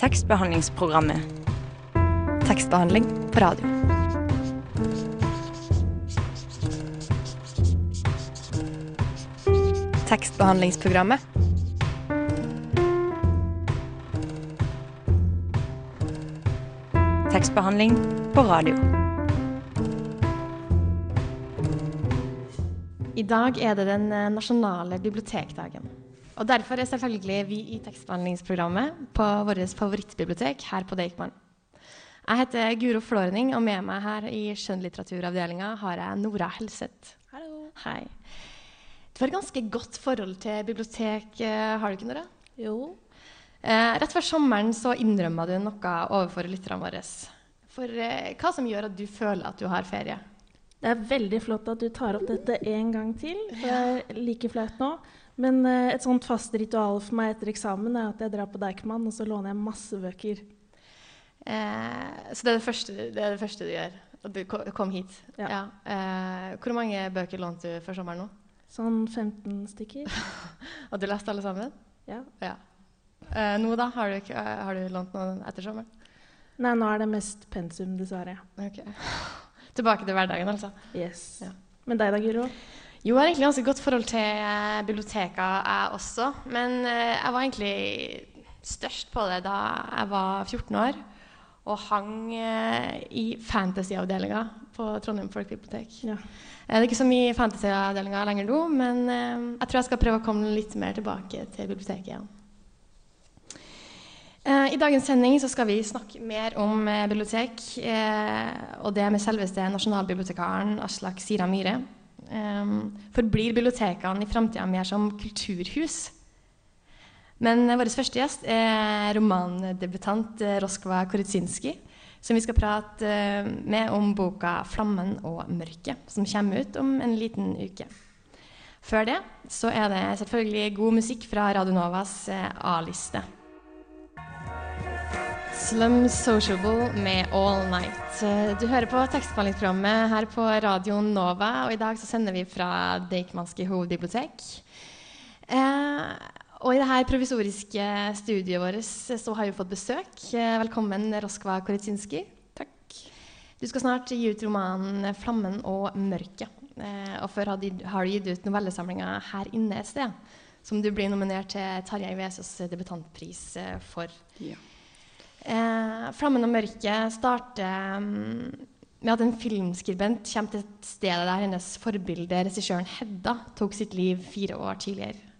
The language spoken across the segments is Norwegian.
Tekstbehandlingsprogrammet. Tekstbehandling på radio. Tekstbehandlingsprogrammet. Tekstbehandling på radio. I dag er det den eh, nasjonale bibliotekdagen. Og Derfor er selvfølgelig vi i tekstbehandlingsprogrammet på vårt favorittbibliotek her på Deichman. Jeg heter Guro Flårning, og med meg her i skjønnlitteraturavdelinga har jeg Nora Helseth. Hallo. Hei. Du har et ganske godt forhold til bibliotek, eh, har du ikke, Nora? Jo. Eh, rett før sommeren så innrømma du noe overfor lytterne våre. For eh, hva som gjør at du føler at du har ferie? Det er veldig flott at du tar opp dette en gang til. Det er like flaut nå. Men eh, et sånt fast ritual for meg etter eksamen er at jeg drar på Deichman og så låner jeg masse bøker. Eh, så det er det, første, det er det første du gjør? At du kom hit? Ja. Eh, hvor mange bøker lånte du før sommeren nå? Sånn 15 stykker. Og du leste alle sammen? Ja. Eh, nå, da? Har du, eh, har du lånt noen etter sommeren? Nei, nå er det mest pensum, dessverre. Okay. Tilbake til hverdagen, altså? Yes. Ja. Men deg da, Guro? Jo, jeg har egentlig ganske godt forhold til eh, biblioteker, jeg også. Men eh, jeg var egentlig størst på det da jeg var 14 år og hang eh, i fantasyavdelinga på Trondheim Folkebibliotek. Ja. Det er ikke så mye fantasyavdelinga lenger nå, men jeg tror jeg skal prøve å komme litt mer tilbake til biblioteket igjen. I dagens sending så skal vi snakke mer om bibliotek, og det med selveste nasjonalbibliotekaren Aslak Sira Myhre. Eh, for bibliotekene i framtida mer som kulturhus? Men eh, vår første gjest er romandebutant eh, Roskva Korytsinski, som vi skal prate eh, med om boka 'Flammen og mørket', som kommer ut om en liten uke. Før det så er det selvfølgelig god musikk fra Radio Novas eh, A-liste. Slum Sociable med All Night. Eh, Du hører på tekstbehandlingsprogrammet her på Radio Nova, og i dag så sender vi fra Deichmanske hovedbibliotek. Eh, og i det her provisoriske studioet vårt så har vi fått besøk. Eh, velkommen, Roskva Koritsinski. Takk. Du skal snart gi ut romanen 'Flammen og mørket'. Eh, og før har du, gitt ut novellesamlinga 'Her inne et sted', som du blir nominert til Tarjei Vesaas debutantpris eh, for. Ja. Eh, 'Flammen og mørket' starter mm, med at en filmskribent kommer til et sted der hennes forbilde, regissøren Hedda, tok sitt liv fire år tidligere.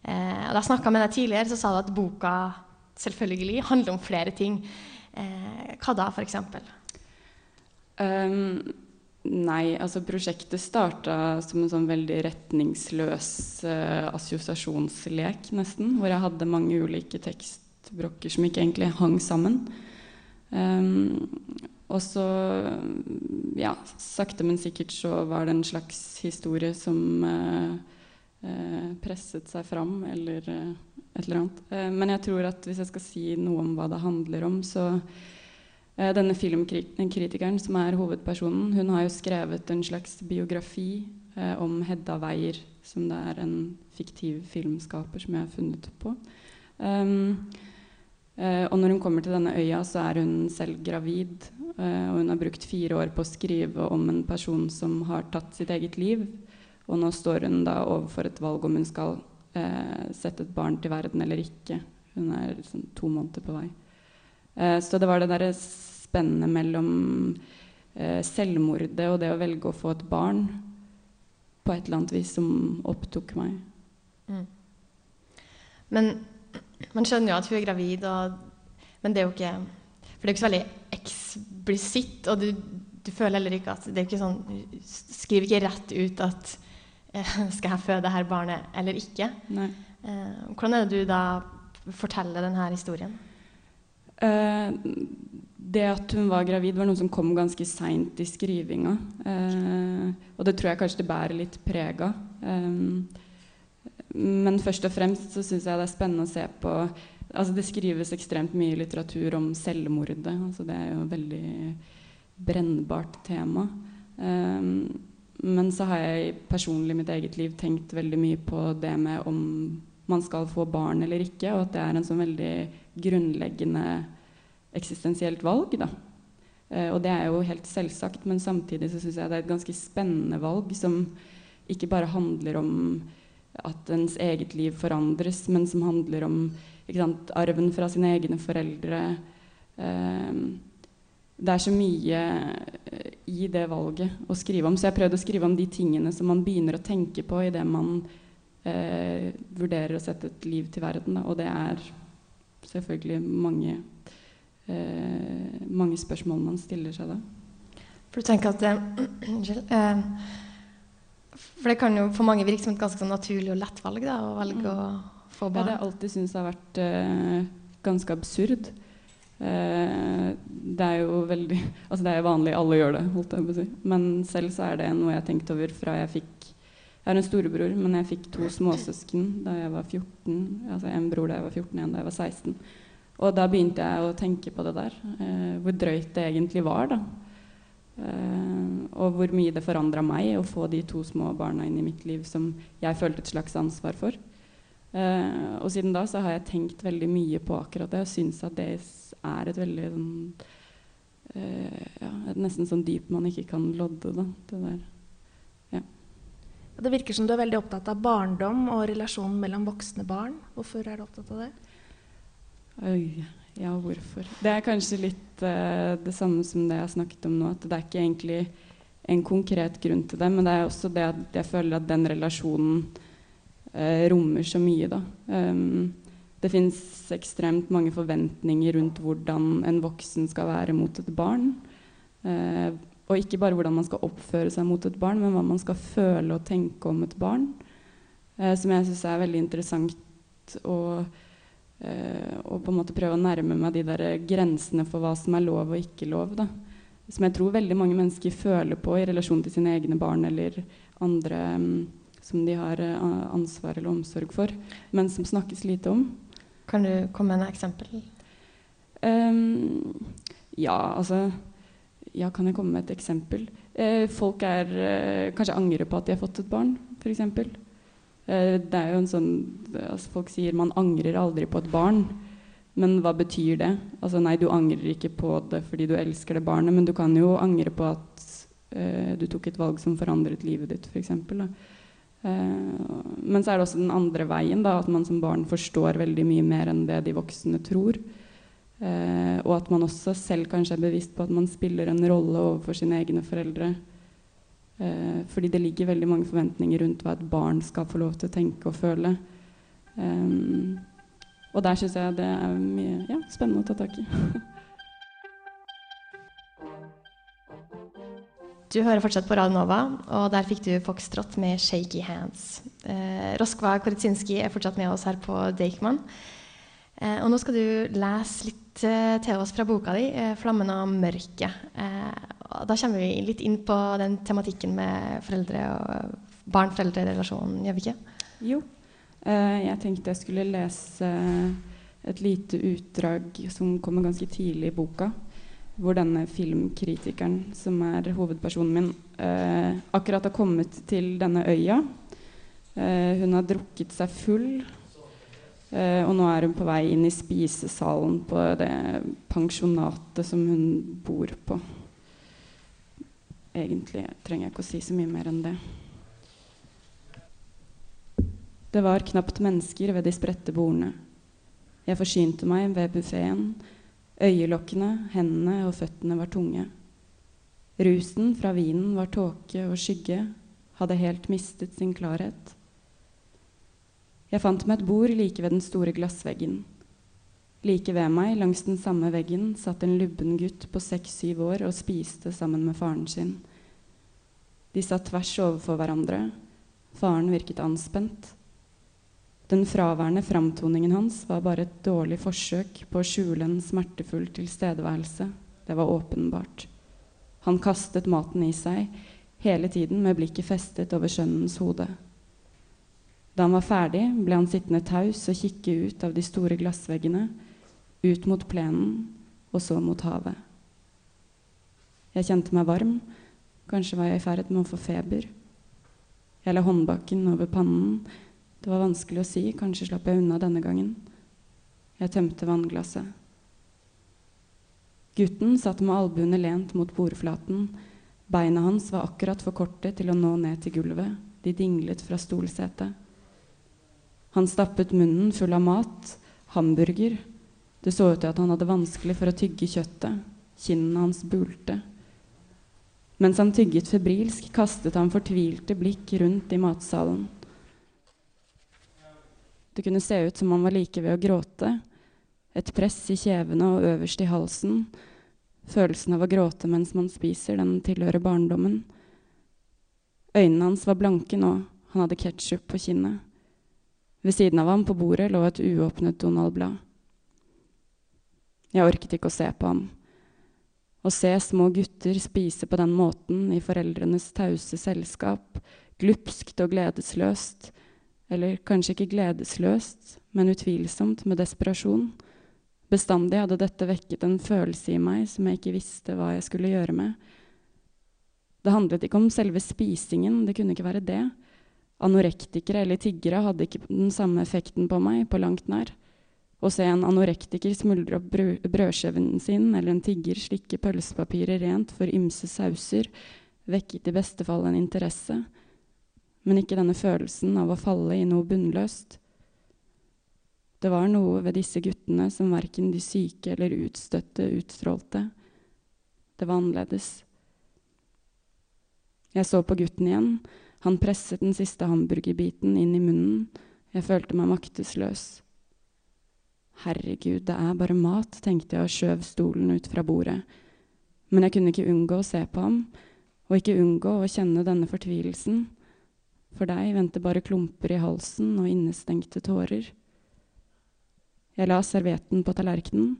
Eh, og da jeg snakka med deg tidligere, så sa du at boka selvfølgelig handler om flere ting. Eh, hva da, f.eks.? Um, nei, altså prosjektet starta som en sånn veldig retningsløs uh, assosiasjonslek, nesten. Hvor jeg hadde mange ulike tekstbrokker som ikke egentlig hang sammen. Um, og så, ja, sakte, men sikkert så var det en slags historie som uh, uh, presset seg fram, eller uh, et eller annet. Men jeg tror at hvis jeg skal si noe om hva det handler om, så Denne filmkritikeren som er hovedpersonen, hun har jo skrevet en slags biografi om Hedda Weier, som det er en fiktiv filmskaper som jeg har funnet på. Um, og når hun kommer til denne øya, så er hun selv gravid. eh, og hun har brukt fire år på å skrive om en person som har tatt sitt eget liv. Og nå står hun da overfor et valg om hun skal eh, sette et barn til verden eller ikke. Hun er liksom to måneder på vei. Eh, Så det var det derre spennet mellom eh, selvmordet og det å velge å få et barn på et eller annet vis som opptok meg. Men man skjønner jo at hun er gravid, og, men det er jo ikke For det er jo ikke så veldig eksplisitt, og du, du føler heller ikke at Det er ikke sånn du skriver ikke rett ut at eh, Skal jeg føde dette barnet eller ikke? Nei. Eh, hvordan er det du da forteller denne historien? Eh, det at hun var gravid, var noe som kom ganske seint i skrivinga. Eh, og det tror jeg kanskje det bærer litt preg av. Eh, men først og fremst så syns jeg det er spennende å se på altså Det skrives ekstremt mye litteratur om selvmordet. Altså det er jo et veldig brennbart tema. Um, men så har jeg personlig i mitt eget liv tenkt veldig mye på det med om man skal få barn eller ikke, og at det er en sånn veldig grunnleggende eksistensielt valg. da. Uh, og det er jo helt selvsagt, men samtidig så syns jeg det er et ganske spennende valg som ikke bare handler om at ens eget liv forandres, men som handler om sant, arven fra sine egne foreldre. Eh, det er så mye eh, i det valget å skrive om. Så jeg prøvde å skrive om de tingene som man begynner å tenke på idet man eh, vurderer å sette et liv til verden. Da. Og det er selvfølgelig mange, eh, mange spørsmål man stiller seg da. For du tenker at. Eh, for det kan jo for mange virke som et ganske sånn naturlig og lett valg da, å velge mm. å få barn. Ja, det har jeg alltid syntes har vært uh, ganske absurd. Uh, det er jo veldig Altså det er jo vanlig, alle gjør det, holdt jeg på å si. Men selv så er det noe jeg har tenkt over fra jeg fikk Jeg har en storebror, men jeg fikk to småsøsken da jeg var 14. Altså en bror da jeg var 14, og en da jeg var 16. Og da begynte jeg å tenke på det der. Uh, hvor drøyt det egentlig var, da. Uh, og hvor mye det forandra meg å få de to små barna inn i mitt liv som jeg følte et slags ansvar for. og siden da så har jeg tenkt veldig mye på akkurat det og syns at det er et veldig sånn uh, ja, et Nesten sånn dyp man ikke kan lodde. Da, det, der. Ja. det virker som du er veldig opptatt av barndom og relasjonen mellom voksne barn. Hvorfor er du opptatt av det? Oi, ja, hvorfor? Det er kanskje litt uh, det samme som det jeg har snakket om nå. At det er ikke egentlig en konkret grunn til det, men det er også det at jeg føler at den relasjonen uh, rommer så mye. da. Um, det fins ekstremt mange forventninger rundt hvordan en voksen skal være mot et barn. Uh, og ikke bare hvordan man skal oppføre seg mot et barn, men hva man skal føle og tenke om et barn. Eh, som jeg syns er veldig interessant å, eh, å på en måte prøve å nærme meg de der grensene for hva som er lov og ikke lov. Da. Som jeg tror veldig mange mennesker føler på i relasjon til sine egne barn eller andre um, som de har uh, ansvar eller omsorg for, men som snakkes lite om. Kan du komme med et eksempel? Um, ja, altså Ja, kan jeg komme med et eksempel? Uh, folk er uh, kanskje angrer på at de har fått et barn, f.eks. Uh, det er jo en sånn altså Folk sier man angrer aldri på et barn. Men hva betyr det? Altså Nei, du angrer ikke på det fordi du elsker det barnet, men du kan jo angre på at uh, du tok et valg som forandret livet ditt, f.eks. Uh, men så er det også den andre veien, da, at man som barn forstår veldig mye mer enn det de voksne tror. Uh, og at man også selv kanskje er bevisst på at man spiller en rolle overfor sine egne foreldre. Uh, fordi det ligger veldig mange forventninger rundt hva et barn skal få lov til å tenke og føle. Um, og der syns jeg det er mye ja, spennende å ta tak i. Du hører fortsatt på Radio Nova, og der fikk du Foxtrot med 'Shaky Hands'. Eh, Roskva Koritsinski er fortsatt med oss her på Deichman. Eh, og nå skal du lese litt eh, til oss fra boka di, eh, 'Flammen av mørket'. Eh, da kommer vi litt inn på den tematikken med foreldre og barn-foreldre-relasjonen, gjør vi ikke? Jo. Eh, jeg tenkte jeg skulle lese et lite utdrag som kommer ganske tidlig i boka hvor denne filmkritikeren, som er hovedpersonen min, eh, akkurat har kommet til denne øya. Eh, hun har drukket seg full, eh, og nå er hun på vei inn i spisesalen på det pensjonatet som hun bor på. Egentlig trenger jeg ikke å si så mye mer enn det. Det var knapt mennesker ved de spredte bordene. Jeg forsynte meg ved buffeen Øyelokkene, hendene og føttene var tunge. Rusen fra vinen var tåke og skygge, hadde helt mistet sin klarhet. Jeg fant meg et bord like ved den store glassveggen. Like ved meg, langs den samme veggen, satt en lubben gutt på seks-syv år og spiste sammen med faren sin. De satt tvers overfor hverandre. Faren virket anspent. Den fraværende framtoningen hans var bare et dårlig forsøk på å skjule en smertefull tilstedeværelse. Det var åpenbart. Han kastet maten i seg, hele tiden med blikket festet over sønnens hode. Da han var ferdig, ble han sittende taus og kikke ut av de store glassveggene, ut mot plenen og så mot havet. Jeg kjente meg varm. Kanskje var jeg i ferd med å få feber. Jeg la håndbaken over pannen Det var vanskelig å si, kanskje slapp jeg unna denne gangen. Jeg tømte vannglasset. Gutten satt med albuene lent mot bordflaten. Beina hans var akkurat for korte til å nå ned til gulvet. De dinglet fra stolsetet. Han stappet munnen full av mat. Hamburger. Det så ut til at han hadde vanskelig for å tygge kjøttet. Kinnene hans bulte. Mens han tygget febrilsk, kastet han fortvilte blikk rundt i matsalen. Det kunne se ut som han var like ved å gråte. Et press i kjevene og øverst i halsen. Følelsen av å gråte mens man spiser, den tilhører barndommen. Øynene hans var blanke nå, han hadde ketsjup på kinnet. Ved siden av ham på bordet lå et uåpnet Donald-blad. Jeg orket ikke å se på ham. Å se små gutter spise på den måten i foreldrenes tause selskap, glupskt og gledesløst, eller kanskje ikke gledesløst, men utvilsomt med desperasjon. Bestandig hadde dette vekket en følelse i meg som jeg ikke visste hva jeg skulle gjøre med. Det handlet ikke om selve spisingen, det kunne ikke være det. Anorektikere eller tiggere hadde ikke den samme effekten på meg, på langt nær. Å se en anorektiker smuldre opp brødskiven sin eller en tigger slikke pølsepapiret rent for ymse sauser, vekket i beste fall en interesse, men ikke denne følelsen av å falle i noe bunnløst. Det var noe ved disse guttene som verken de syke eller utstøtte utstrålte. Det var annerledes. Jeg så på gutten igjen. Han presset den siste hamburgerbiten inn i munnen. Jeg følte meg maktesløs. Herregud, det er bare mat, tenkte jeg og skjøv stolen ut fra bordet. Men jeg kunne ikke unngå å se på ham, og ikke unngå å kjenne denne fortvilelsen. For deg venter bare klumper i halsen og innestengte tårer. Jeg la servietten på tallerkenen.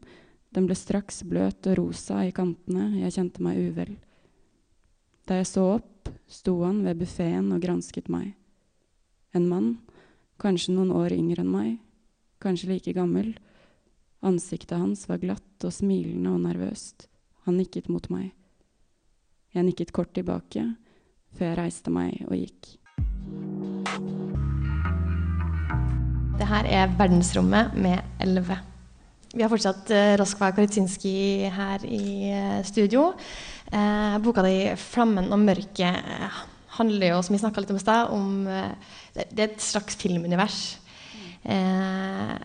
Den ble straks bløt og rosa i kantene. Jeg kjente meg uvel. Da jeg så opp, sto han ved buffeen og gransket meg. En mann, kanskje noen år yngre enn meg, kanskje like gammel, Ansiktet hans var glatt og smilende og nervøst. Han nikket mot meg. Jeg nikket kort tilbake, før jeg reiste meg og gikk. Det her er Verdensrommet med 11. Vi har fortsatt uh, Roskva Karitsinski her i uh, studio. Eh, boka di 'Flammen og mørket' uh, handler jo, som vi snakka litt om i stad, om det, er et slags filmunivers. Uh,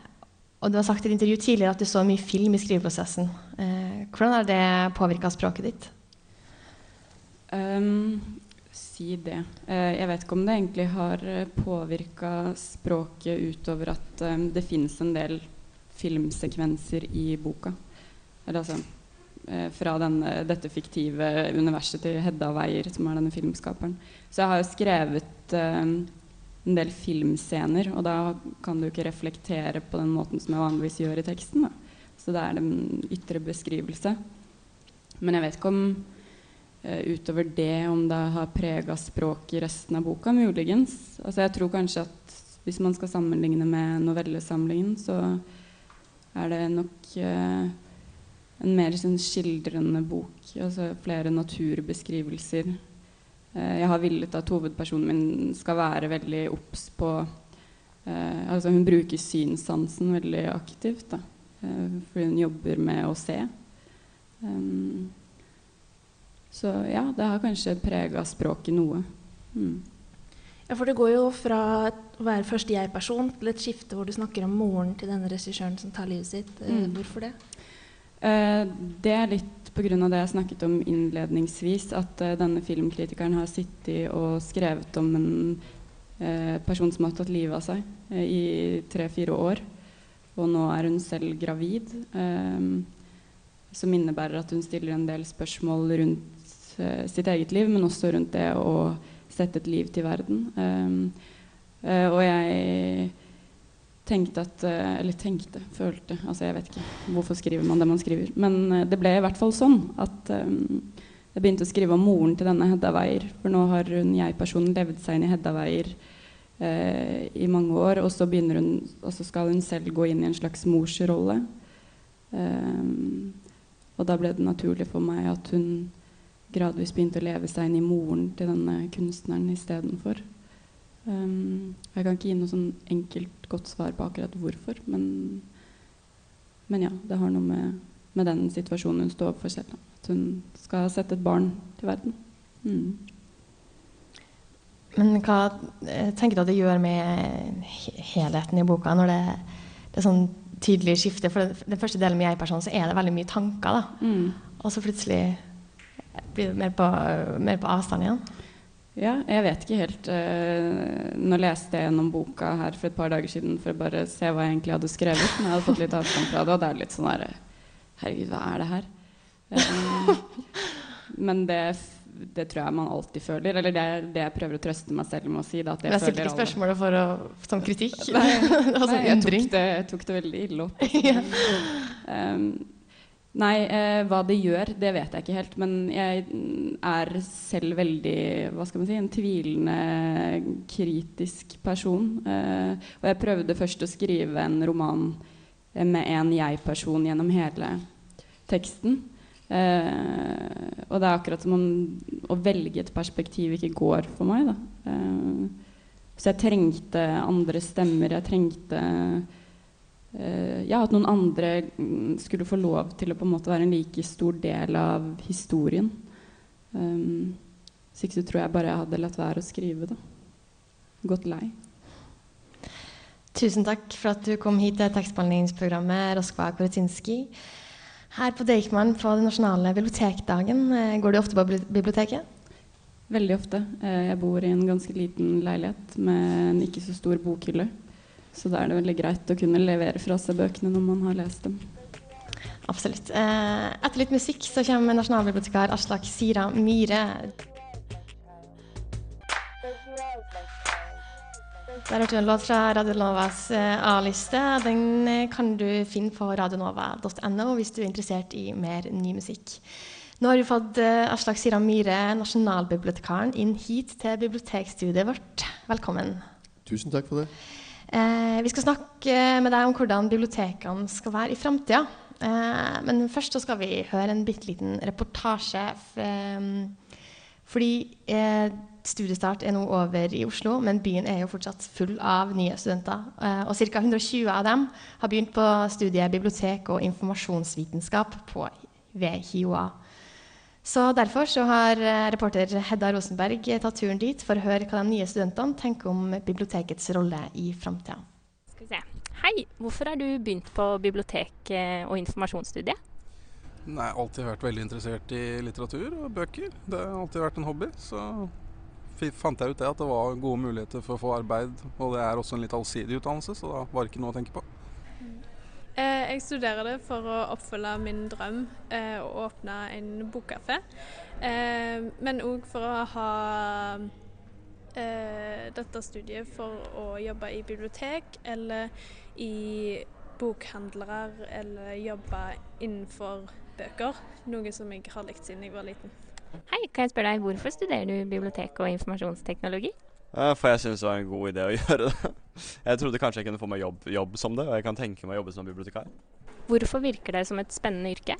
og du har sagt i et intervju tidligere at du så mye film i skriveprosessen. Eh, hvordan har det påvirka språket ditt? Um, si det. Eh, jeg vet ikke om det egentlig har eh, påvirka språket utover at um, det finnes en del filmsekvenser i boka. Eller altså eh, fra denne, dette fiktive universet til Hedda Weier, som er denne filmskaperen. Så jeg har jo skrevet uh, en del filmscener, og da kan du ikke reflektere på den måten som jeg vanligvis gjør i teksten. Da. Så det er en ytre beskrivelse. Men jeg vet ikke om uh, utover det om det har prega språket i resten av boka. Muligens. Altså jeg tror kanskje at hvis man skal sammenligne med novellesamlingen, så er det nok uh, en mer sånn skildrende bok. Altså flere naturbeskrivelser jeg har villet at hovedpersonen min skal være veldig obs på eh, altså Hun bruker synssansen veldig aktivt. Da, eh, fordi hun jobber med å se. Um, så ja, det har kanskje prega språket noe. Mm. Ja, for det går jo fra å være første jeg-person til et skifte hvor du snakker om moren til denne regissøren som tar livet sitt. Mm. Hvorfor det? Eh, det er litt pga. det jeg snakket om innledningsvis, at uh, denne filmkritikeren har sittet og skrevet om en uh, person som har tatt livet av seg i tre-fire år. Og nå er hun selv gravid. som innebærer at hun stiller en del spørsmål rundt sitt eget liv, men også rundt det å sette et liv til verden. og jeg tenkte at eh, Eller tenkte, følte Altså jeg vet ikke hvorfor skriver man det man skriver. Men eh, det ble i hvert fall sånn at um, jeg begynte å skrive om moren til denne Hedda Weier. For nå har hun jeg-personen levd seg inn i Hedda Weier eh, i mange år. Og så, hun, og så, skal hun selv gå inn i en slags morsrolle. Um, og da ble det naturlig for meg at hun gradvis begynte å leve seg inn i moren til denne kunstneren istedenfor. Um, jeg kan ikke gi noe sånn enkelt, godt svar på akkurat hvorfor, men, men ja, det har noe med, med den situasjonen hun står overfor selv. At hun skal sette et barn til verden. Mm. Men hva eh, tenker du at det gjør med helheten i boka når det, det er sånn tydelig skifte? For den, den første delen med jeg-personen så er det veldig mye tanker. da. Mm. Og så plutselig blir det mer på, mer på avstand igjen. Ja, jeg vet ikke helt. Uh, nå leste jeg gjennom boka her for et par dager siden for å bare se hva jeg egentlig hadde skrevet. Men jeg hadde fått litt avstand fra det, og det er litt sånn her Herregud, hva er det her? Um, men det, det, tror jeg man alltid føler. Eller det er det jeg prøver å trøste meg selv med å si. Da, det er sikkert ikke spørsmålet for å, som kritikk? Nei, altså, nei jeg, tok det, jeg, tok det, veldig ille opp. ja. um, Nei, eh, hva det gjør, det vet jeg ikke helt. Men jeg er selv veldig hva skal man si, en tvilende, kritisk person. Eh, og jeg prøvde først å skrive en roman eh, med en jeg-person gjennom hele teksten. Eh, og det er akkurat som om å velge et perspektiv ikke går for meg. Eh, så jeg trengte andre stemmer. Jeg trengte ja, at noen andre mm, skulle få lov til å på en måte være en like stor del av historien. Um, så ikke så tror jeg bare jeg hadde latt være å skrive da. Gått lei. Tusen takk for at du kom hit til tekstbehandlingsprogrammet Raskva Koretinski. Her på Deichman på den nasjonale bibliotekdagen, eh, går du ofte på biblioteket? Veldig ofte. Eh, jeg bor i en ganske liten leilighet med en ikke så stor bokhylle. Så da er det veldig greit å kunne levere fra seg bøkene når man har lest dem. Absolutt. Eh, etter litt musikk så kommer nasjonalbibliotekar Aslak Sira Myhre. Der hørte du en låt fra Radionovas eh, A-liste. Den eh, kan du finne på radionova.no hvis du er interessert i mer ny musikk. Nå har vi fått Aslak Sira Myhre, nasjonalbibliotekaren, inn hit til bibliotekstudiet vårt. Velkommen. Tusen takk for det. Eh, vi skal snakke med deg om hvordan bibliotekene skal være i framtida. Eh, men først skal vi høre en bitte liten reportasje. Eh, fordi eh, studiestart er nå over i Oslo, men byen er jo fortsatt full av nye studenter. Og ca. 120 av dem har begynt på studiet bibliotek og informasjonsvitenskap på, ved HiOA. Så Derfor så har eh, reporter Hedda Rosenberg tatt turen dit for å høre hva de nye studentene tenker om bibliotekets rolle i framtida. Hei, hvorfor har du begynt på bibliotek- og informasjonsstudiet? Jeg har alltid vært veldig interessert i litteratur og bøker. Det har alltid vært en hobby. Så fant jeg ut det at det var gode muligheter for å få arbeid. Og det er også en litt allsidig utdannelse, så da var det ikke noe å tenke på. Eh, jeg studerer det for å oppfylle min drøm eh, å åpne en bokkafé. Eh, men òg for å ha dette studiet for å jobbe i bibliotek eller i bokhandlere eller jobbe innenfor bøker. Noe som jeg har likt siden jeg var liten. Hei, kan jeg spørre deg, Hvorfor studerer du bibliotek og informasjonsteknologi? For jeg syns det var en god idé å gjøre det. Jeg trodde kanskje jeg kunne få meg jobb, jobb, som det, og jeg kan tenke meg å jobbe som bibliotekar. Hvorfor virker det som et spennende yrke?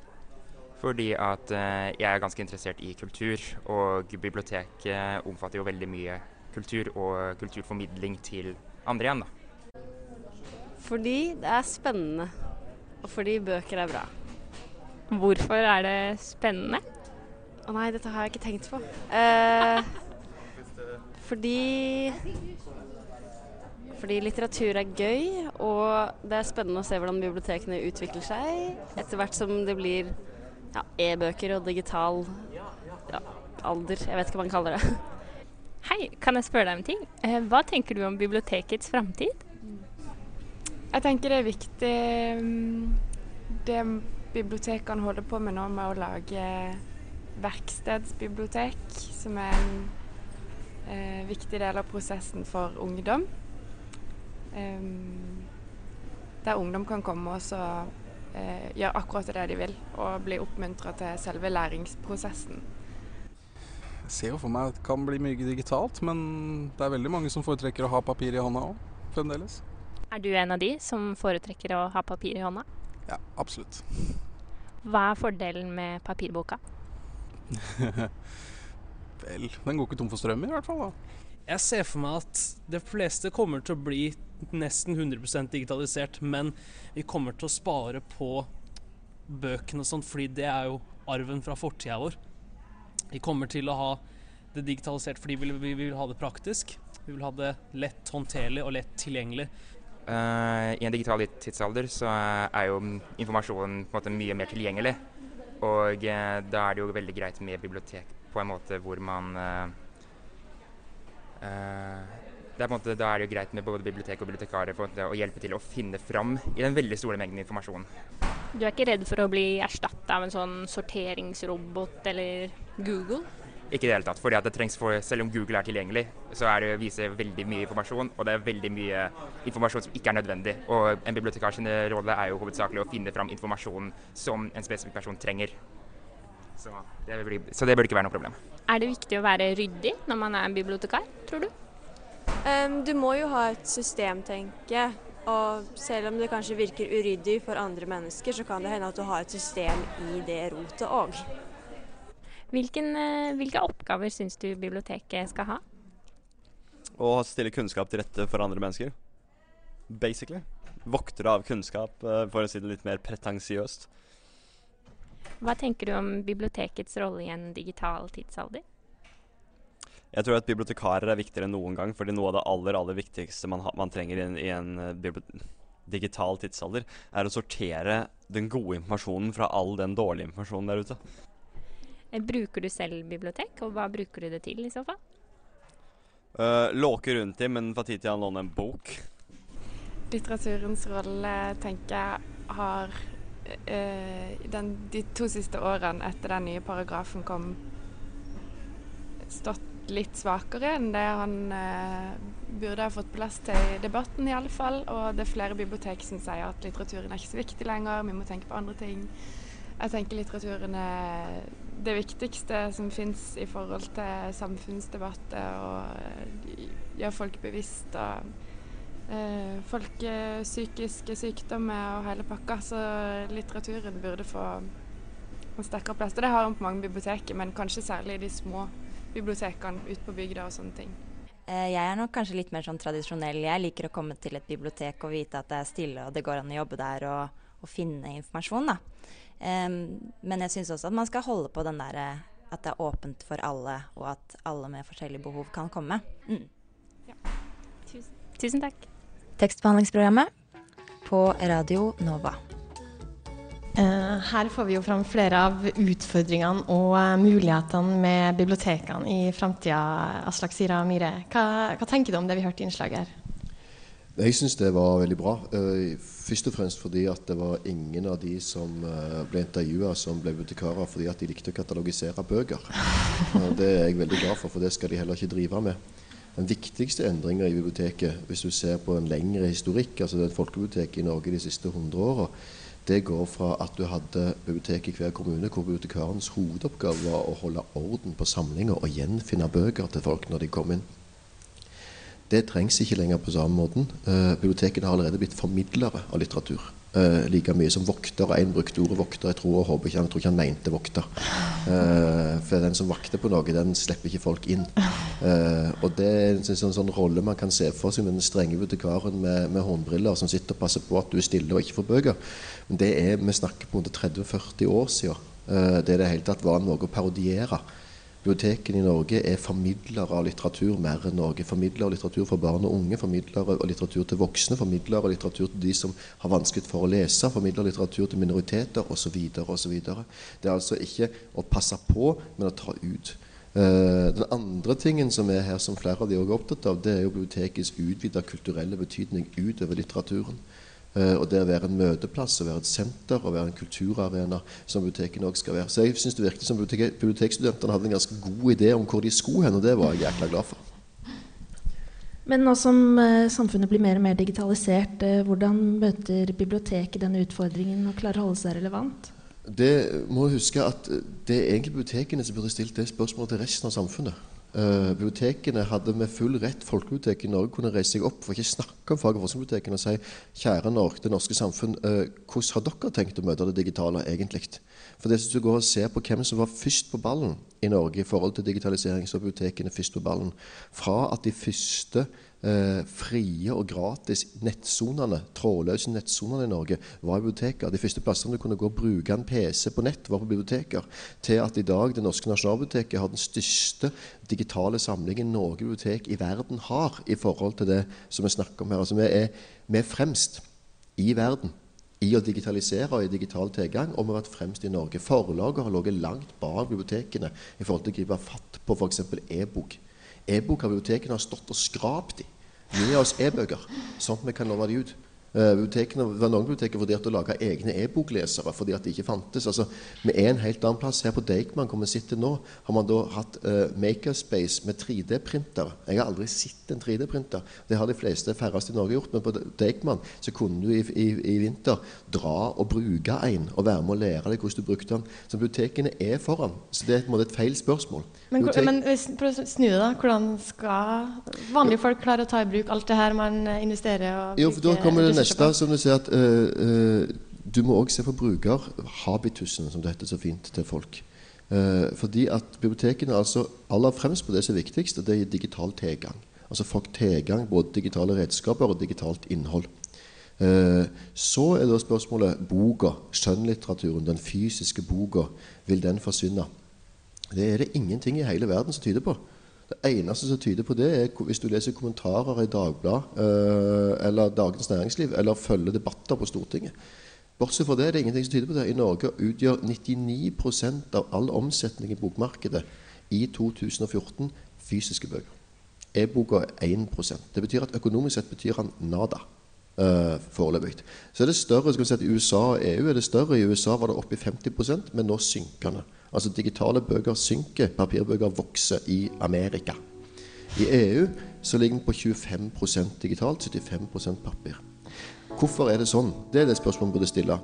Fordi at uh, jeg er ganske interessert i kultur, og biblioteket omfatter jo veldig mye kultur og kulturformidling til andre igjen, da. Fordi det er spennende, og fordi bøker er bra. Hvorfor er det spennende? Å nei, dette har jeg ikke tenkt på. Uh, fordi fordi litteratur er gøy, og det er spennende å se hvordan bibliotekene utvikler seg etter hvert som det blir ja, e-bøker og digital ja, alder. Jeg vet ikke hva man kaller det. Hei, kan jeg spørre deg om ting? Eh, hva tenker du om bibliotekets framtid? Jeg tenker det er viktig mm, det bibliotekene holder på med nå, med å lage verkstedsbibliotek, som er en eh, viktig del av prosessen for ungdom. Um, der ungdom kan komme og så, eh, gjøre akkurat det de vil, og bli oppmuntra til selve læringsprosessen. Jeg ser jo for meg at det kan bli mye digitalt, men det er veldig mange som foretrekker å ha papir i hånda òg, fremdeles. Er du en av de som foretrekker å ha papir i hånda? Ja, absolutt. Hva er fordelen med papirboka? Vel, den går ikke tom for strøm i hvert fall, da. Jeg ser for meg at de fleste kommer til å bli nesten 100% digitalisert, men vi kommer til å spare på bøkene og sånn, fordi det er jo arven fra fortida vår. Vi kommer til å ha det digitalisert fordi vi vil, vi vil ha det praktisk. Vi vil ha det lett håndterlig og lett tilgjengelig. Uh, I en digital tidsalder så er jo informasjonen på en måte mye mer tilgjengelig. Og uh, da er det jo veldig greit med bibliotek på en måte hvor man uh, det er på en måte, Da er det jo greit med både bibliotek og bibliotekarer for å hjelpe til å finne fram i den veldig store mengden informasjon. Du er ikke redd for å bli erstatta av en sånn sorteringsrobot eller Google? Ikke i det hele tatt. fordi det trengs for, Selv om Google er tilgjengelig, så er det viser veldig mye informasjon, og det er veldig mye informasjon som ikke er nødvendig. Og En bibliotekars rolle er jo hovedsakelig å finne fram informasjonen som en spesifikk person trenger. Så det, blir, så det burde ikke være noe problem. Er det viktig å være ryddig når man er en bibliotekar, tror du? Um, du må jo ha et system, tenker jeg. Og selv om det kanskje virker uryddig for andre mennesker, så kan det hende at du har et system i det rotet òg. Eh, hvilke oppgaver syns du biblioteket skal ha? Å stille kunnskap til rette for andre mennesker. Basically. Voktere av kunnskap, eh, for å si det litt mer pretensiøst. Hva tenker du om bibliotekets rolle i en digital tidsalder? Jeg tror at bibliotekarer er viktigere enn noen gang, fordi noe av det aller aller viktigste man, man trenger i en, i en eh, digital tidsalder, er å sortere den gode informasjonen fra all den dårlige informasjonen der ute. Eh, bruker du selv bibliotek, og hva bruker du det til i så fall? Uh, låke rundt i, men fra tid til annen låne en bok. Litteraturens rolle tenker jeg har den, de to siste årene etter den nye paragrafen kom, stått litt svakere enn det han uh, burde ha fått plass til i debatten, i alle fall. Og det er flere bibliotek som sier at litteraturen er ikke så viktig lenger, vi må tenke på andre ting. Jeg tenker litteraturen er det viktigste som fins i forhold til samfunnsdebatter og gjør folk bevisst og eh, folkepsykiske sykdommer og hele pakka. Så litteraturen burde få en sterkere plass. Og det har man på mange biblioteker, men kanskje særlig de små bibliotekene ute på bygda og sånne ting. Eh, jeg er nok kanskje litt mer sånn tradisjonell. Jeg liker å komme til et bibliotek og vite at det er stille og det går an å jobbe der og, og finne informasjon. da. Um, men jeg syns også at man skal holde på den derre at det er åpent for alle, og at alle med forskjellige behov kan komme. Mm. Ja. Tusen, tusen takk. Tekstbehandlingsprogrammet på Radio Nova. Uh, her får vi jo fram flere av utfordringene og uh, mulighetene med bibliotekene i framtida. Aslak Sira Myhre, hva, hva, tenker du om det vi hørte i innslaget her? Jeg syns det var veldig bra. Uh, først og fremst fordi at det var ingen av de som ble intervjua som ble bibliotekarer fordi at de likte å katalogisere bøker. Det er jeg veldig glad for, for det skal de heller ikke drive med. Den viktigste endringa i biblioteket, hvis du ser på en lengre historikk, altså det folkebiblioteket i Norge de siste 100 åra, det går fra at du hadde bibliotek i hver kommune hvor bibliotekarens hovedoppgave var å holde orden på samlinger og gjenfinne bøker til folk når de kom inn. Det trengs ikke lenger på samme måten. Uh, bibliotekene har allerede blitt formidlere av litteratur. Uh, like mye som vokter. Én brukte ordet vokter. Jeg tror, håper ikke, jeg tror ikke han mente vokter. Uh, for den som vakter på noe, den slipper ikke folk inn. og det er en sånn, sånn, rolle man kan se for seg med den strenge bibliotekaren med, med hornbriller som sitter og passer på at du er stille og ikke får bøker. Men det er, vi snakker på 30-40 år siden. det i det hele tatt var noe å parodiere. Bibliotekene i Norge er formidlere av litteratur mer enn Norge. Formidlere av litteratur for barn og unge, formidlere av litteratur til voksne, formidlere av litteratur til de som har vanskelig for å lese, formidlere av litteratur til minoriteter osv. osv. Det er altså ikke å passe på, men å ta ut. Uh, den andre tingen som er her, som flere av de er opptatt av, det er jo bibliotekets utvida kulturelle betydning utover litteraturen. Uh, og det å være en møteplass, å være et senter og være en kulturarena som bibliotekene òg skal være. Så jeg syns det virket som bibliotek bibliotekstudentene hadde en ganske god idé om hvor de skulle hen, og det var jeg jækla glad for. Men nå som uh, samfunnet blir mer og mer digitalisert, uh, hvordan møter biblioteket denne utfordringen og klarer å holde seg relevant? Det må huske at det er egentlig bibliotekene som burde stilt det spørsmålet til resten av samfunnet. Uh, bibliotekene hadde med full rett Folkebiblioteket i Norge kunne reise seg opp for ikke snakke om fag- og forskningsbibliotekene og si kjære Norge, det norske samfunn, uh, hvordan har dere tenkt å møte det digitale egentlig? For det du går og ser på hvem som var først på ballen i Norge i forhold til digitalisering, så er bibliotekene først på ballen. Fra at de første eh, frie og gratis nettsonene, trådløse nettsonene i Norge, var i biblioteker. De første plassene du kunne gå og bruke en PC på nett, var på biblioteker. Til at i dag Det Norske Nasjonalbiblioteket har den største digitale samlingen Norge bibliotek i verden har i forhold til det som vi snakker om her. Altså vi er, vi er fremst i verden i å digitalisere og i digital tilgang, og vi har vært fremst i Norge. Forlaget har ligget langt bak bibliotekene i forhold til å gripe fatt på f.eks. e-bok. E-bok har stått og skrapt i. Gi oss e-bøker, sånn at vi kan låne de ut. Uh, var Noen biblioteker vurderte å lage egne e-boklesere fordi at de ikke fantes. altså Vi er en helt annen plass. Her på Deichman, hvor vi sitter nå, har man da hatt uh, Makerspace med 3D-printer. Jeg har aldri sett en 3D-printer. Det har de fleste færreste i Norge gjort. Men på Deichman så kunne du i, i, i, vinter dra og bruke en og være med å lære deg hvordan du brukte den. Så bibliotekene er foran. Så det er på en et feil spørsmål. Men, men prøv å snu det, da. Hvordan skal vanlige folk klare å ta i bruk alt det her man investerer og jo, for da kommer det neste, som du sier, at uh, uh, du må òg se på brukerhabitusen, som det heter så fint, til folk. Uh, fordi at bibliotekene altså aller fremst på det som er viktigst, og det er digital tilgang. Altså folk tilgang både digitale redskaper og digitalt innhold. Så er da spørsmålet boka, skjønnlitteraturen, den fysiske boka, vil den forsvinne? Det er det ingenting i hele verden som tyder på. Det eneste som tyder på det, er hvis du leser kommentarer i Dagbladet eh, eller Dagens Næringsliv, eller følger debatter på Stortinget. Bortsett fra det er det ingenting som tyder på det. I Norge utgjør 99% av all omsetning i bokmarkedet i 2014 fysiske bøker. E-boka er 1 Det betyr at økonomisk sett betyr han nada. Uh, foreløpig. Så er det større, skal vi si at I USA og EU er det større. I USA var det oppe i 50% men nå synkende. Altså digitale bøker synker, papirbøker vokser i Amerika. I EU så ligger den på 25% digitalt, 75% papir. Hvorfor er det sånn? Det er det spørsmålet burde stille.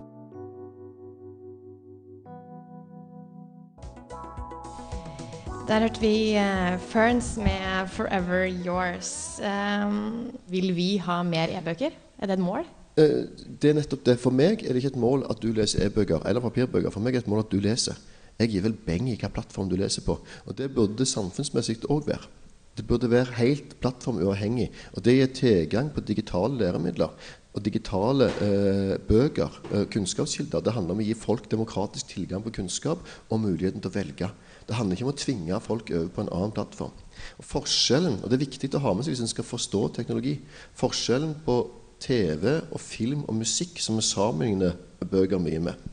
Der hørte vi uh, Ferns med 'Forever Yours'. Um, vil vi ha mer e-bøker? Er det et mål? Uh, det er nettopp det. For meg er det ikke et mål at du leser e-bøker eller papirbøker. For meg er det et mål at du leser. Jeg gir vel beng i hvilken plattform du leser på. Og det burde samfunnsmessig òg være. Det burde være helt plattformuavhengig. Og det gir tilgang på digitale læremidler og digitale eh, bøker, eh, kunnskapskilder. Det handler om å gi folk demokratisk tilgang på kunnskap og muligheten til å velge. Det handler ikke om å tvinge folk over på en annen plattform. Og forskjellen, og det er viktig å ha med seg hvis en skal forstå teknologi, forskjellen på TV og film og musikk, som vi sammenligner bøker mye med,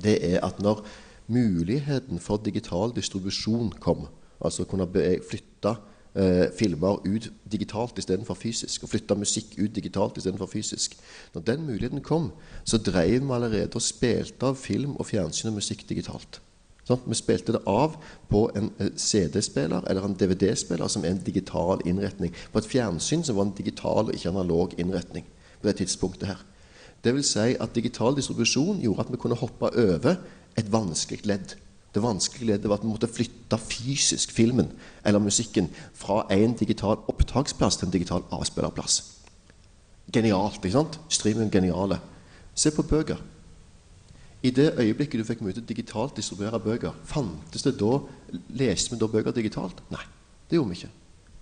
det er at når muligheten for digital distribusjon kom. Altså kunne flytte eh, filmer ut digitalt istedenfor fysisk. Og flytte musikk ut digitalt istedenfor fysisk. Når den muligheten kom, så drev vi allerede og spilte av film og fjernsyn og musikk digitalt. Sånn? Vi spilte det av på en eh, CD-spiller eller en DVD-spiller som er en digital innretning. På et fjernsyn som var en digital og ikke analog innretning på det tidspunktet her. Vil si at digital distribusjon gjorde at vi kunne hoppe over et vanskelig ledd. Det vanskelige leddet var at vi måtte flytte fysisk filmen eller musikken fra en digital opptaksplass til en digital avspillerplass. Genialt. ikke sant? Streaming geniale. Se på bøker. I det øyeblikket du fikk møte digitalt distribuere bøker, fantes det da Leste vi da bøker digitalt? Nei, det gjorde vi ikke.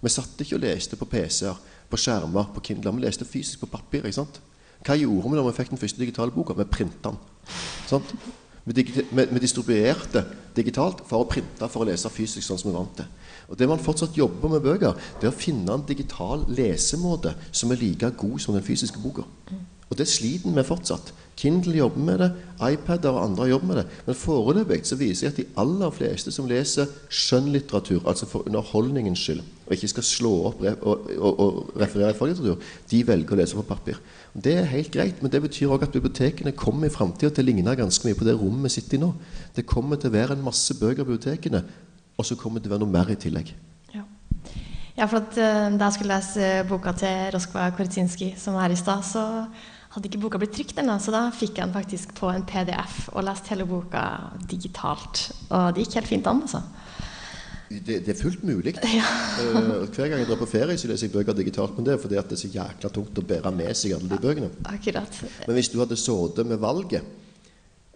Vi satt ikke og leste på PC-er, på skjermer, på Kindler. Vi leste fysisk på papir. ikke sant? Hva gjorde vi da vi fikk den første digitale boka? Vi printa den. Sant? Vi, distribuerte digitalt for å printe for å lese fysisk, sånn som vi vant til. Og Det man fortsatt jobber med bøker, det er å finne en digital lesemåte som er like god som den fysiske boka. Og det sliter vi fortsatt. Kindle jobber med det, iPader og andre jobber med det. Men foreløpig så viser jeg at de aller fleste som leser skjønnlitteratur, altså for underholdningens skyld, og ikke skal slå opp og, og, og referere faglitteratur, de velger å lese på papir. Det er helt greit, men det betyr òg at bibliotekene kommer i framtida til å ligne ganske mye på det rommet vi sitter i nå. Det kommer til å være en masse bøker i bibliotekene, og så kommer det til å være noe mer i tillegg. Ja. Ja, for at, uh, Da jeg skulle lese boka til Roskva Korzinski, som er i stad, så hadde ikke boka blitt trykt ennå, så da fikk jeg den faktisk på en PDF og leste hele boka digitalt. Og det gikk helt fint an, altså. Det, det er fullt mulig. Ja. uh, hver gang jeg drar på ferie, så leser jeg bøker digitalt. Men det er fordi at det er så jækla tungt å bære med seg alle de bøkene. Akkurat. Men hvis du hadde sittet med valget,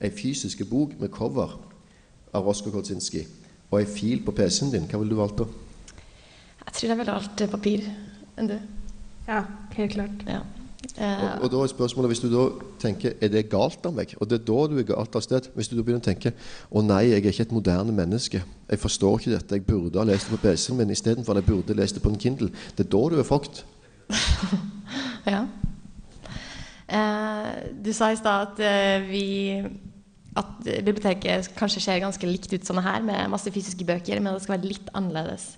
ei fysisk bok med cover av Rosko Kodzinski, og ei fil på PC-en din, hva ville du valgt da? Jeg tror jeg ville valgt papir enn du. Ja, helt klart. Ja. Og, Eh, og da er spørsmålet, Hvis du da tenker er det galt av meg, og det er da du er galt av sted Hvis du da begynner å tenke å nei, jeg er ikke et moderne menneske, jeg forstår ikke dette, jeg burde ha lest det på PC-en min istedenfor jeg burde lest det på en Kindle, det er da du er fucked. ja. Eh, du sa i stad at eh, vi at biblioteket kanskje ser ganske likt ut sånn her, med masse fysiske bøker, men det skal være litt annerledes.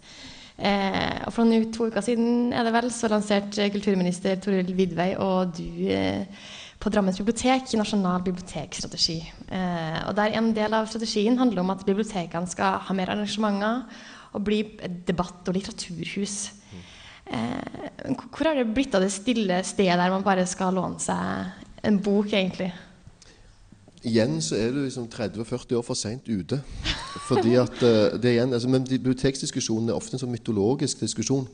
Eh, og For noen to uker siden er det vel, så lanserte kulturminister Toril Vidvei og du eh, på Drammens bibliotek nasjonal bibliotekstrategi. Eh, og der En del av strategien handler om at bibliotekene skal ha mer arrangementer og bli et debatt- og litteraturhus. Eh, hvor har det blitt av det stille stedet der man bare skal låne seg en bok, egentlig? Igjen så er du liksom 30-40 år for seint ute. Fordi at eh, det igjen, altså, men Biblioteksdiskusjonen er ofte en sånn mytologisk diskusjon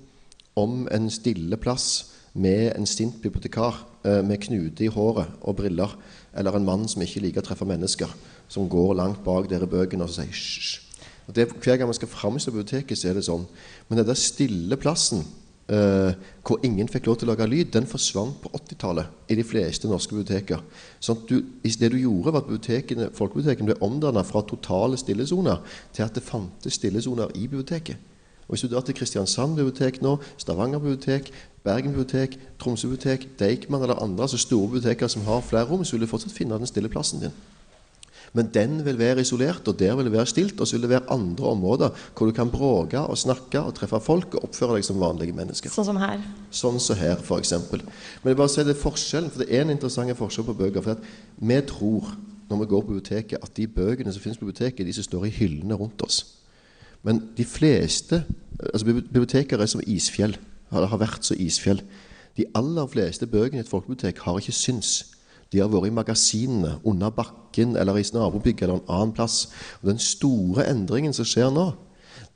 om en stille plass med en sint bibliotekar eh, med knute i håret og briller, eller en mann som ikke liker å treffe mennesker, som går langt bak dere bøkene og sier hysj. Hver gang man skal framstille biblioteket, så er det sånn. Men den stille plassen hvor ingen fikk lov til å lage lyd, den forsvant på 80-tallet i de fleste norske biblioteker. Sånn du, det du gjorde, var at folkebibliotekene ble omdanna fra totale stillesoner til at det fantes stillesoner i biblioteket. Og Hvis du drar til Kristiansand bibliotek nå, Stavanger bibliotek, Bergen bibliotek, Tromsø bibliotek, Deichman eller andre altså store biblioteker som har flere rom, så vil du fortsatt finne den stille plassen din. Men den vil være isolert, og der vil det være stilt. Og så vil det være andre områder hvor du kan bråke og snakke og treffe folk og oppføre deg som vanlige mennesker. Sånn som her. Sånn som her, f.eks. Men jeg bare sier det er forskjellen, for det er en interessant forskjell på bøker. For at vi tror når vi går på biblioteket, at de bøkene som finnes på biblioteket, er de som står i hyllene rundt oss. Men de fleste altså Biblioteker er som isfjell. Eller har vært som isfjell. De aller fleste bøkene i et folkebibliotek har ikke syns. De har vært i magasinene, under bakken eller i nabobygget eller en annen plass. Og Den store endringen som skjer nå,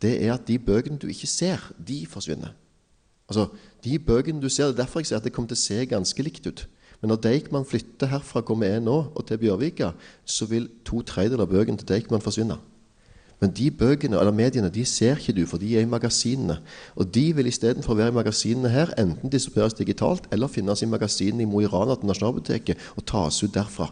det er at de bøkene du ikke ser, de forsvinner. Altså, De bøkene du ser, Det er derfor jeg sier at det kommer til å se ganske likt ut. Men når Deichman flytter herfra hvor vi er nå, og til Bjørvika, så vil to tredjedeler av bøkene til Deichman forsvinne. Men de bøkene, eller mediene de ser ikke du, for de er i magasinene. Og de vil istedenfor å være i magasinene her, enten distribueres digitalt eller finnes i magasinene i Mo i Rana til Nasjonalbiblioteket og tas ut derfra.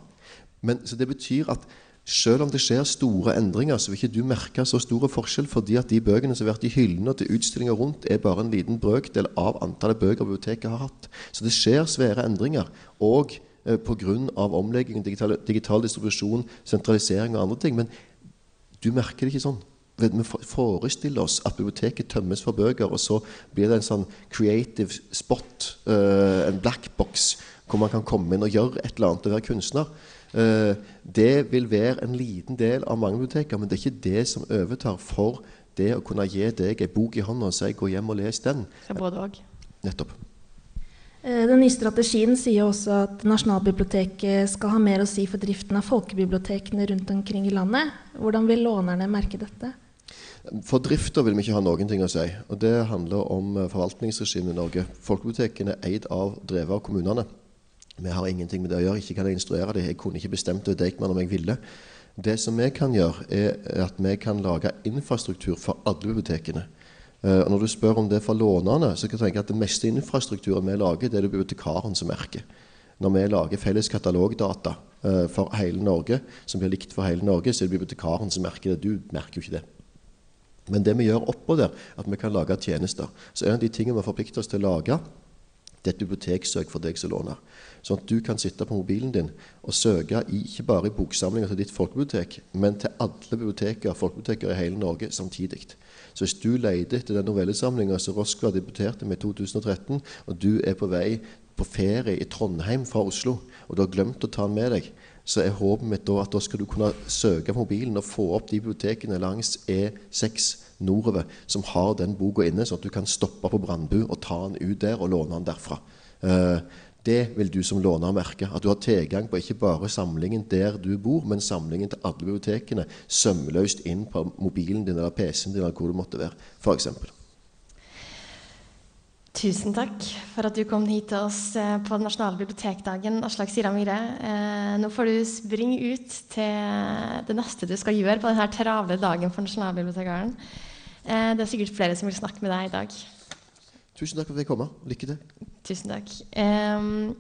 Men, så det betyr at selv om det skjer store endringer, så vil ikke du merke så store forskjell, fordi at de bøkene som har vært i hyllene til utstillinger rundt, er bare en liten brøkdel av antallet bøker biblioteket har hatt. Så det skjer svære endringer. Og eh, pga. omlegging, digital, digital distribusjon, sentralisering og andre ting. Men du merker det ikke sånn. Vi forestiller oss at biblioteket tømmes for bøker, og så blir det en sånn creative spot, uh, en black box, hvor man kan komme inn og gjøre et eller annet og være kunstner. Uh, det vil være en liten del av mange biblioteker, men det er ikke det som overtar for det å kunne gi deg en bok i hånda og si 'gå hjem og les den'. Så både og. Nettopp. Eh, Den nye strategien sier også at Nasjonalbiblioteket skal ha mer å si for driften av folkebibliotekene rundt omkring i landet. Hvordan vil lånerne merke dette? For drifta vil vi ikke ha noen ting å si. og Det handler om eh, forvaltningsregimet i Norge. Folkebibliotekene er eid av, drevet av kommunene. Vi har ingenting med det å gjøre. Ikke kan jeg instruere dem. Jeg kunne ikke bestemt det Deichman om jeg ville. Det som vi kan gjøre, er at vi kan lage infrastruktur for alle bibliotekene. Uh, og når du spør om det for lånerne, så kan jeg tenke at det meste infrastrukturen vi lager, det er det bibliotekaren som merker. Når vi lager felles katalogdata uh, for hele Norge, som blir likt for hele Norge, så er det bibliotekaren som merker det. Du merker jo ikke det. Men det vi gjør oppå der, at vi kan lage tjenester. Så en av de tingene vi forplikter oss til å lage, det er et biblioteksøk for deg som låner. Sånn at du kan sitte på mobilen din og søke ikke bare i boksamlinger til ditt folkebibliotek, men til alle biblioteker, folkebiblioteker i hele Norge samtidig. Så hvis du leter etter den novellesamlinga som Roskva debuterte med i 2013, og du er på vei på ferie i Trondheim fra Oslo, og du har glemt å ta den med deg, så er håpet mitt da at da skal du kunne søke på mobilen og få opp de bibliotekene langs E6 nordover som har den boka inne, sånn at du kan stoppe på Brandbu og ta den ut der og låne den derfra. Uh, det vil du som låner merke. At du har tilgang på ikke bare samlingen der du bor, men samlingen til alle bibliotekene sømløst inn på mobilen din eller PC-en din eller hvor det måtte være, f.eks. Tusen takk for at du kom hit til oss eh, på nasjonale bibliotekdagen, Aslak Sira Myhre. Eh, nå får du springe ut til det neste du skal gjøre på denne travle dagen for Nasjonalbibliotekaren. Eh, det er sikkert flere som vil snakke med deg i dag. Tusen takk for at jeg kom. Lykke til. Tusen takk. Um,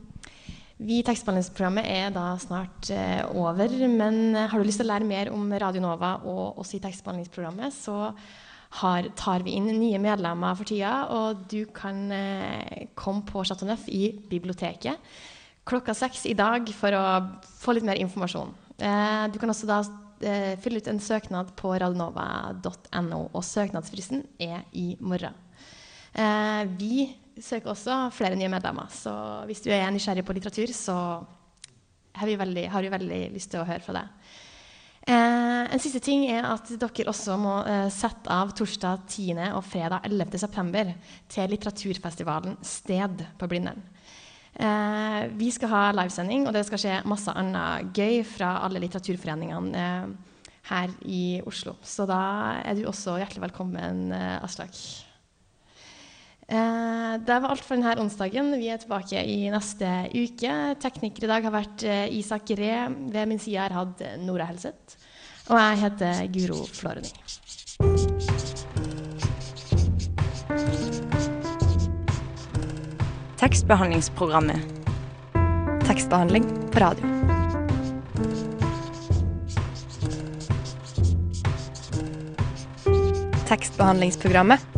vi i Tekstbehandlingsprogrammet er da snart uh, over, men har du lyst til å lære mer om Radio Nova og oss i Tekstbehandlingsprogrammet, så har, tar vi inn nye medlemmer for tida, og du kan uh, komme på Chateau Neuf i biblioteket klokka seks i dag for å få litt mer informasjon. Eh, du kan også da eh, fylle ut en søknad på radionova.no, og søknadsfristen er i morgen. Eh, vi søker også flere nye medlemmer, så hvis du er nysgjerrig på litteratur, så har vi veldig, har vi veldig lyst til å høre fra deg. Eh, en siste ting er at dere også må eh, sette av torsdag 10. og fredag 11. september til litteraturfestivalen Sted på Blindern. Eh, vi skal ha livesending, og det skal skje masse annet gøy fra alle litteraturforeningene eh, her i Oslo. Så da er du også hjertelig velkommen, eh, Aslak. Eh, det var alt for denne onsdagen. Vi er tilbake i neste uke. Tekniker i dag har vært eh, Isak Ree. Ved min side har hatt Nora Helseth. Og jeg heter Guro Floreny Tekstbehandlingsprogrammet. Tekstbehandling på radio. Tekstbehandlingsprogrammet.